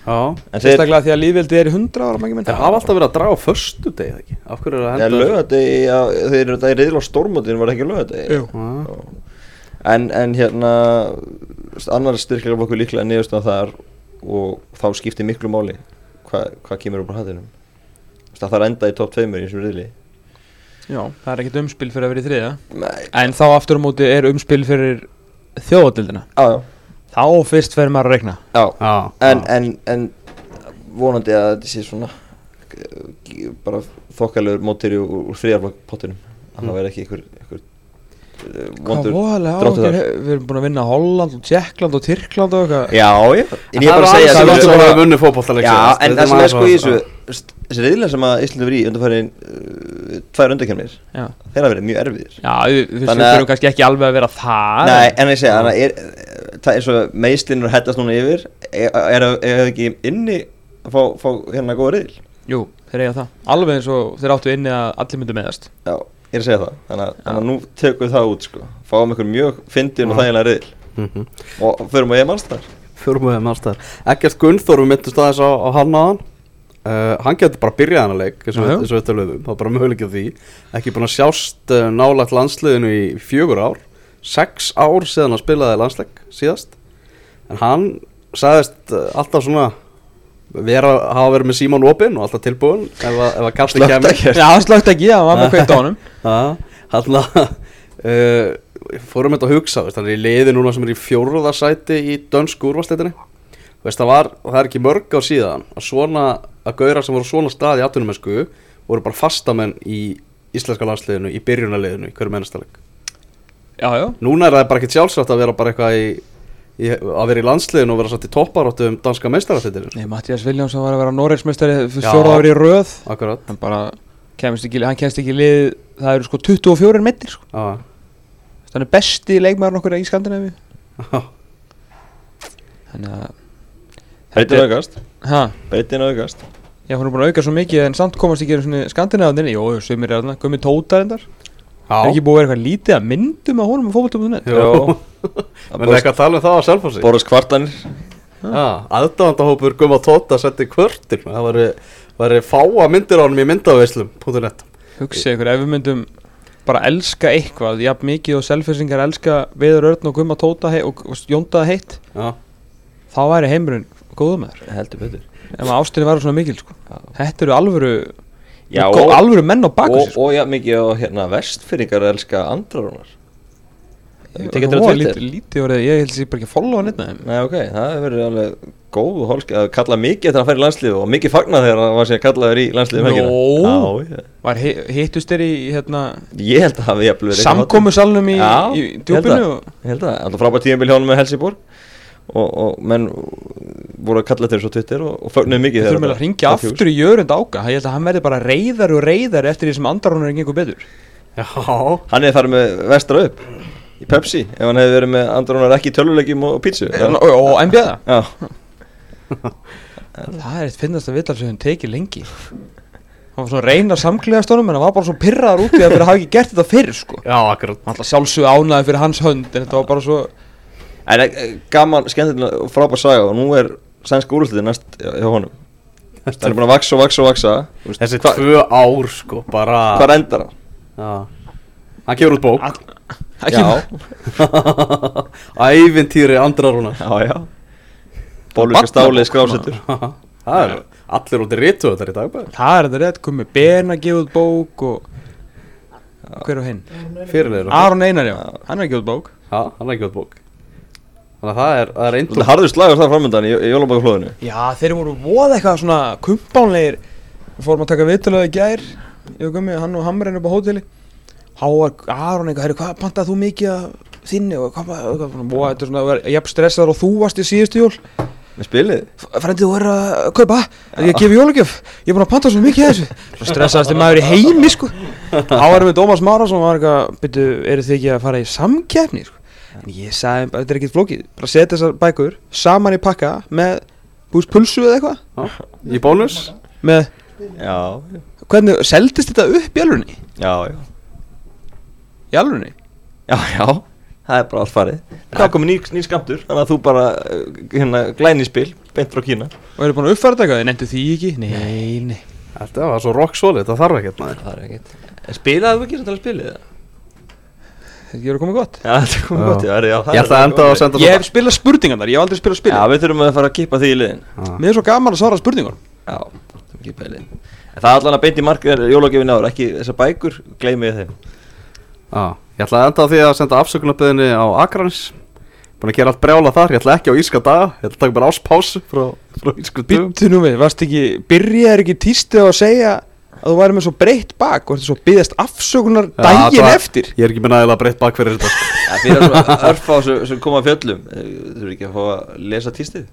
Já. En sérstaklega því að lífveldi er í 100 ára Þeir hafa alltaf verið að draga á föstu degi eða ekki? Af hverju er það Já, að henda lögadegi, já, þeir eru þetta í reyðil á stórmótinu var það ekki. Já. en, en hérna annar styrklega flokkur líklega niðurstað þar og þá skiptir miklu máli hvað hva kemur upp á hattinum það að enda í topp tveimur í þessum reyðli já, það er ekkert umspil fyrir að vera í þriða Nei, en þá aftur á móti er umspil fyrir þjóðatildina já, já, þá fyrst fer maður að regna já Já, en, já. en, en vonandi að þetta sé svona eh, bara þokkalegur mótiri úr, úr þriðarflokk pottinum að Mm. það verði ekki einhver, vondur áhyggjur þar. Við erum búin að vinna Holland og Tjekkland og Tyrkland og eitthvað. Já, já, en ég er bara að Það segja er alls er- sem við vunni fótbolltaleg Já, en það sem er sko í þessu Þessi reyðlega sem að Íslandi verið í undanfærin uh, Tvær undarkjörnir Já, Þeir hafa verið mjög erfiðir. Já við, að- þurfum kannski ekki alveg að vera það Nei, en ég segja, að er Það er svo meðslinur hættast núna yfir. Er er það ekki inni að fá, fá hérna góða reyðil? Jú, þeir og að ég er að segja það. Þannig að, þannig að nú tökum við það út sko. Fáum ykkur mjög fyndin og þægilega reyðil Og förum að ég mannst þar Förum við með aðstæðar Ekkert Gunnþór, við myndumst aðeins á, á hann aðan uh, Hann getur bara byrjað hann að leik eins og við- og við töluðum Það er bara möguleikið því. Ekki búin að sjást uh, nálægt landsliðinu í fjögur ár. Sex ár síðan hann spilaði landsleik síðast. En hann sagðist uh, alltaf svona vera, hafa verið með Símon Opin og alltaf tilbúin ef að, ef að kasti Slökkt kemur ekkert. Já, slögt ekki, hann var með kveikt á hann að uh, fórum þetta að hugsa veist, hann er í liði núna sem er í fjóruða sæti í dönsku úrvarsleitinni það, það er ekki mörg ár síðan að svona að gauðra sem voru svona stað í atvinnumensku voru bara fastamenn í íslenska landsliðinu í byrjunarliðinu í hverju mennastaleg núna er það bara ekki sjálfsagt að vera bara eitthvað í, í að vera í landsliðinu og vera satt í topparáttu um danska meistarartitinu Nei, Mattias Viljámsson var að vera Já. fjóra ári í röð. Akkurat. Hann bara kemst ekki, hann kemst ekki í lið Það eru sko 24 metri sko. Já, Hann er besti leikmaður okkur í Skandinavíu. Já. Þannig að Beitin aukast. Ha, Beitin aukast. Já, hún er búin að auka svo mikið En samt komast ekki svona Skandinavíu. Jó, jú, sumir er þarna. Gummi Tóta reyndar Er ekki búið að vera eitthvað lítið að myndum að honum á fótboltum.net Jó. <laughs> menn eitthvað að tala um það á selfhósi Boris kvartanir Já, aðdáðandahópur Guma Tóta setti kvörtir. Það var, var fáa myndir á honum í myndaveislum.net Hugsa ykkur, ef við myndum bara elska eitthvað Jafn mikið og selfisingar elska Viður Örn og Gumma Tóta hei, og og Jónda heitt Já, Þá væri heimurinn góðum með þér Heldur betur. Ef maður ástinni væri svona mikil sko. Já. Þetta eru alvöru Já, og- Alvöru menn á baku Og, sér sko. og já, mikið og hérna vestfyrringar elska andrarunar Ég tekið þetta á Twitter? lítið- Lítið orðið, ég held sér bara ekki að followa með þeim Nei, ok, það hefur verið alveg góð holski að kalla mikið eftir að fara í landslífu og mikið fagna þegar hann var sér kallaður í landslífu um. Jó. Ég, Var hi- hittust þeir í hérna, ég held að verið eitthvað samkomu salnum í, ég djúpinu að. og, Ég held að, alltaf frábært hjá hann með Helsingborg og, og menn voru að kalla þeir svo Twitter og, og fögnuðu mikið Við þurfum að ringja aftur í jörund áka. Ég held að hann verði bara reyðar og reyðar eftir því sem andarunur gengur betur. Já. Hann hefði farið með vestra upp í Pepsi ef hann hefði verið með andrunar ekki í tölvulegjum og pítsu Og, NBA Já, <laughs> Það er eitt finnast að villal sem hann tekið lengi. Hann var svona reyna samklega stónum En hann var bara svo pirraðar út í fyrir að hafa ekki gert þetta fyrr sko. Já, akkurat. Hann alltaf sjálfsög ánaði fyrir hans hönd En þetta var bara svo en eh, gaman, skemmtilega og frábær saga og nú er sænska úrlutið næst hjá honum. Það er búin að vaksa og vaksa og vaksa Þessi hva- tvö ár sko, bara Hvar endar hann? Já. Hann gefur út bók. Ekki, <laughs> Ævintýri andrarúna já, já. Bólvika stálið skrásettur. <laughs> Það er allir út í rítu þetta í dag bara Það er þetta rétt Komið Ben að gefa út bók og Hver og hinn? Fyrirlegur Aron Einar, já, hann er út bók. Já, hann er ekki út bók Þannig að það er, það er er harður slagur það framöndan í, í jólabækuflóðinu Já, þeir voru voða eitthvað svona kumpánlegir. Við fórum að taka viðtöluði í gær Ég og Gummi, hann og Hamren upp á hóteli. Há var Aron eitthvað, herri, hvað pantaði þú mikið af þinni og hvað, hvað, hvað, hvað, þetta er svona, var jafn stressaður og þú varst í síðustu jól. Með spilið? Frændið þú er að kaupa, að ég gefi jólagjöf. Ég er búin að panta svo mikið af þessu. Stressaðast þið maður í heimi, sko. <laughs> Há varum við Dómas Márasson og var eitthvað, byrju, eru þið ekki að fara í samkeppni, sko En ég sagði, þetta er ekkert flókið. Bara setja þessar bækur saman í pakka með búst pulsu eða eitthvað? Já, Í bónus? Með, Já, hvernig, seldist þetta upp í alvörunni? já, já. Í alvörunni? Já, já, það er bara allt farið. Það komið ný, ný skamtur Þannig að þú bara, hérna, glæni spil Beint frá Kína. Og eru búin að uppfæra þetta eitthvað? Þið nefndu því ekki? Nei, nei. Þetta var svo rock solid, það þarf ekkert maður. Það er ekkert. Spilaðu þú ekki sem tala spilið það? Þetta gerur komið gott? Já, þetta er komið Já. gott, já, er, já það Ég er ætla að enda á að senda Ég hef spilað spurningar þar, ég hef aldrei spilað Já, spilið við þurfum að fara að kippa því í liðin. Mér er svo gaman að svara spurningar Já, það er kippa í liðin. En það er allan að beint í markið jólagjöfin ár Ekki þessar bækur, gleymi ég þeim. Já, ég ætla að enda á því að senda afsökunarbyðinni á Akranis Búin að gera allt brjála þar, ég ætla ekki á íska daga Ég ætla að taka bara áspásu frá, frá ísku dögum. Býttu nú við, varst ekki, byrjaði ekki tístið á að segja að að þú væri með svo breytt bak og þetta svo byggðast afsökunar Já, daginn það- eftir. Ég er ekki með nægilega breytt bak fyrir þetta. Ja, fyrir svona örfá sem, sem koma að fjöllum. Eh, Þú eru ekki að fá að lesa tístið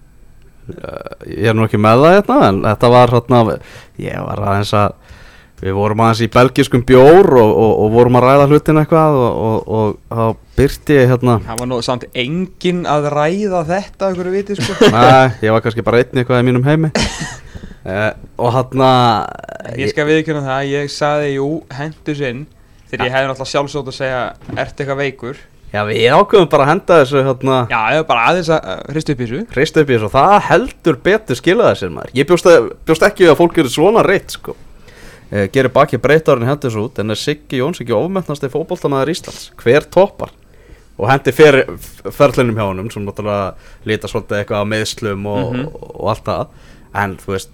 Ég er nú ekki með það hérna En þetta var hérna Ég var aðeins að Við vorum aðeins í belgiskum bjór og, og, og vorum að ræða hlutin eitthvað og, og, og þá byrti ég hérna Það var nú samt enginn að ræða þetta ykkur viti sko. Nei, ég var kannski bara einn eitthvað í mínum heimi <laughs> eh, Og hérna Ég skal viðkjöna það að ég saði jú hendur sinn þegar ég hefði náttúrulega sjálfsótt að segja ert eitthvað veikur? Já, við ákveðum bara að henda þessu hérna Já, ég var bara aðeins að hristu upp í þessu. Hrist upp í þessu. Og það heldur betur skilaði sér maður. Ég bjóst, að, bjóst ekki að fólk eru svona reitt sko. Eh, Gerir baki breytarinn hendur þessu út En er Siggi Jóns ekki ofmetnasti fótboltamaður Íslands? Hver toppar? Og hendi fer, ferlinum hjá honum Svo náttúrulega líta svolítið eitthvað á meðslum og, Mhm. og, og allt það. En þú veist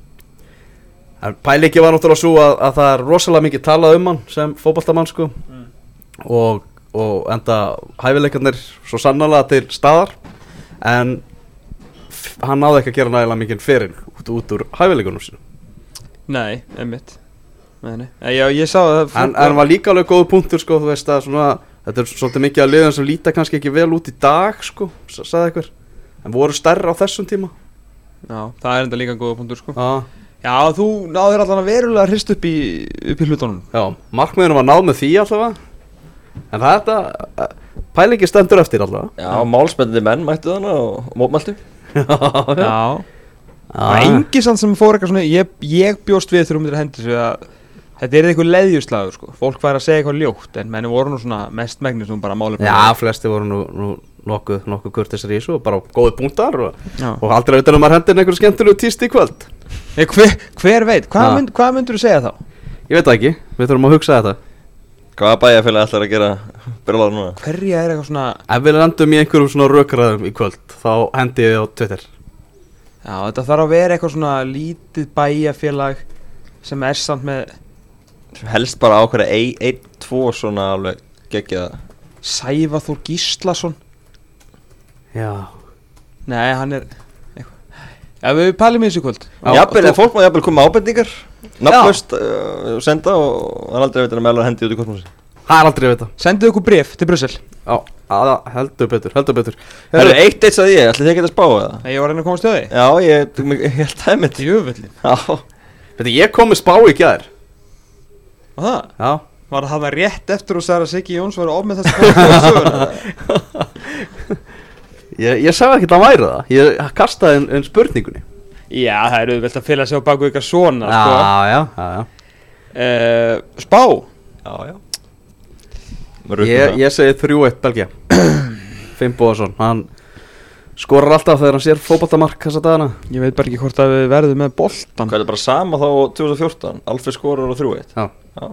En pælingi var náttúrulega svo að, að það er rosalega mikið talað um hann sem fótboltamann sko. Og, og enda hæfileikarnir svo sannlega til staðar. En hann náði ekki að gera nægilega mikið fyrir út, út úr hæfileikunum sinu Nei, einmitt. Nei, nei. Já, ég sá að en, en var líka alveg góð punktur sko, þú veist að svona, þetta er svolítið mikið að liðan sem líta kannski ekki vel út í dag sko, sa- sagði einhver. En voru stærra á þessum tíma. Já, það er enda líka góða punktur sko. Já, Já, þú náður allan að verulega hrist upp í, upp í hlutunum. Já markmiðunum var náð með því allavega. En það er þetta pælingi stendur eftir allavega. Já, málspendandi menn mættu þannig og mótmæltu. <laughs> Já, já, Já. Það var engi samt sem fór eitthvað svona Ég, ég bjóst við þegar um þetta hendur sig að Þetta er eitthvað leðjuslagur sko. Fólk væri að segja eitthvað ljótt En menni voru nú svona mest megnis nú bara málefni. Já, flesti voru nú, nú nokkuð, nokkuð kurtisar í þessu og bara góði punktar og, Já. og aldrei veitur að maður hendur einhverju skemmtilegu tíst í kvöld Ég, hver, hver veit, hvað, Ha. mynd, hvað myndur þú segja þá? Ég veit það ekki, við þurfum að hugsa þetta Hvaða bæjarfélag ætlar að gera byrlaður núna? Hverja er eitthvað svona Ef við lendum í einhverjum svona rökraðum í kvöld þá hendi ég á Twitter Já, þetta þarf að vera eitthvað svona lítið bæjafélag Sem er samt með Helst bara ákveða ein, ein, tvo svona alveg geggjaða Sævaþór Gíslason Já Nei, hann er Já, við pælum í þessu kvöld. Já, Jafnvel, þú- ef fólk má jafnvel koma með ábendingar Nafnlaust uh, senda og það er aldrei að meðla hendi út í kosmosi Það er aldrei að vita. Sendið okkur bref til Brussel. Já, að, heldur betur, heldur betur. Það eru eitt eitt að ég, ætli þið ekki að spá eða? Nei, ég var að reyna að koma stöði Já, ég, ég, ég held það mitt Jöfullin Já, Veitir, ég kom með spá í gær. Og það? Já. Var það það rétt eftir og að Siggi Jóns var ofmið þess að söguna? <laughs> Ég, ég sagði ekki að það væri það. Ég kastaði en, en spurningunni. Já, það eru vel að fylgja sig á baku ykkar svona sko. Já, já, já, já uh, Spá? Já, já. Ég, ég segi 3-1 Belgia. <clears throat> Finn Bóðarsson, hann skorar alltaf þegar hann sér fótballtamark þessa dagana. Ég veit bara ekki hvort að við verðum með boltan Hvað er bara sama þá 2014? Alfred skorar á 3-1 Já, Já,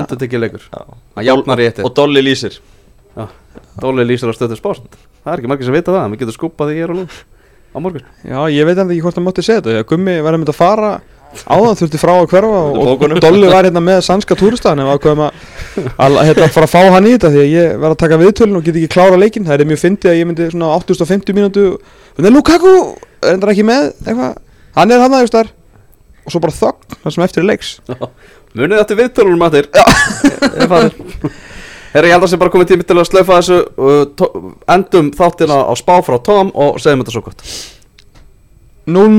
endur tekið leikur. Já. Hann jafnar í eitt Og Dolly lýsir. Dóli lýsir á stöðu spást Það er ekki margir sem vita það, við getum skupað því hér og nú á morgun. Já, ég veit enda ekki hvort það mátti segja þetta Gummi var að mynda að fara áðan þurfti frá að hverfa og, og. Dolly var hérna með sannska túristaðan en við ákveðum að, að hérna, fara að fá hann í þetta því að ég var að taka viðtölun og get ekki klára leikinn. Það er mjög fyndið að ég myndi svona 850 mínútu en Lukaku er endur ekki með eitthvað, hann er hann aðeins þar. Og svo bara þögn það sem eftir er leiks. Munið þetta viðtölunum að þér <laughs> Herra, ég held að sem bara komið tími til að slaufa þessu uh, Endum þáttina á spá frá Tom og segjum þetta svo gott. 0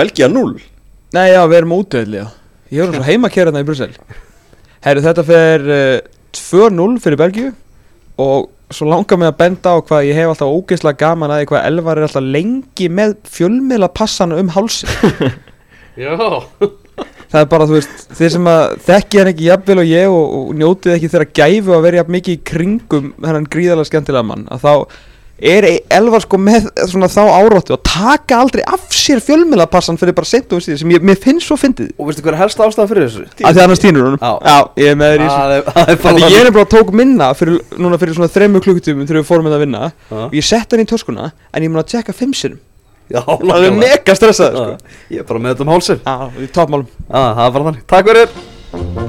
Belgia 0 Nei, já, við erum útöðli Ég er svo heima að kera hérna í Brussel. Herru, þetta fer uh, 2-0 fyrir Belgíu Og svo langar mig að benda á hvað Ég hef alltaf ógeðslega gaman að hvað Elvar er alltaf lengi með fjölmiðla passana um hálsin <laughs> Já Það er bara, þú veist, þeir sem að þekki hann ekki jafnvel og ég og, og njótið ekki þeirra gæfu að vera jafn mikið í kringum hennan gríðarlega skemmtilega mann að þá er Elvar sko með svona þá áráttu að taka aldrei af sér fjölmiðlapassan fyrir bara sent og síðan sem ég, mér finnst svo fyndið. Og veistu hver er helst ástæða fyrir þessu? að því annars týnur honum. Já. Ég er með þér í þessu. Það það ég er bara tók minna fyrir, núna fyrir svona þremmu klukkutímum þegar við fórum með að vinna. Og ég sett hann í töskuna en ég mun að tjekka fimm sinnum Já, Það er mega stressaður sko. Ég er bara með þetta um hálsinn. Já, í toppmálum. Það bara þannig. Takk fyrir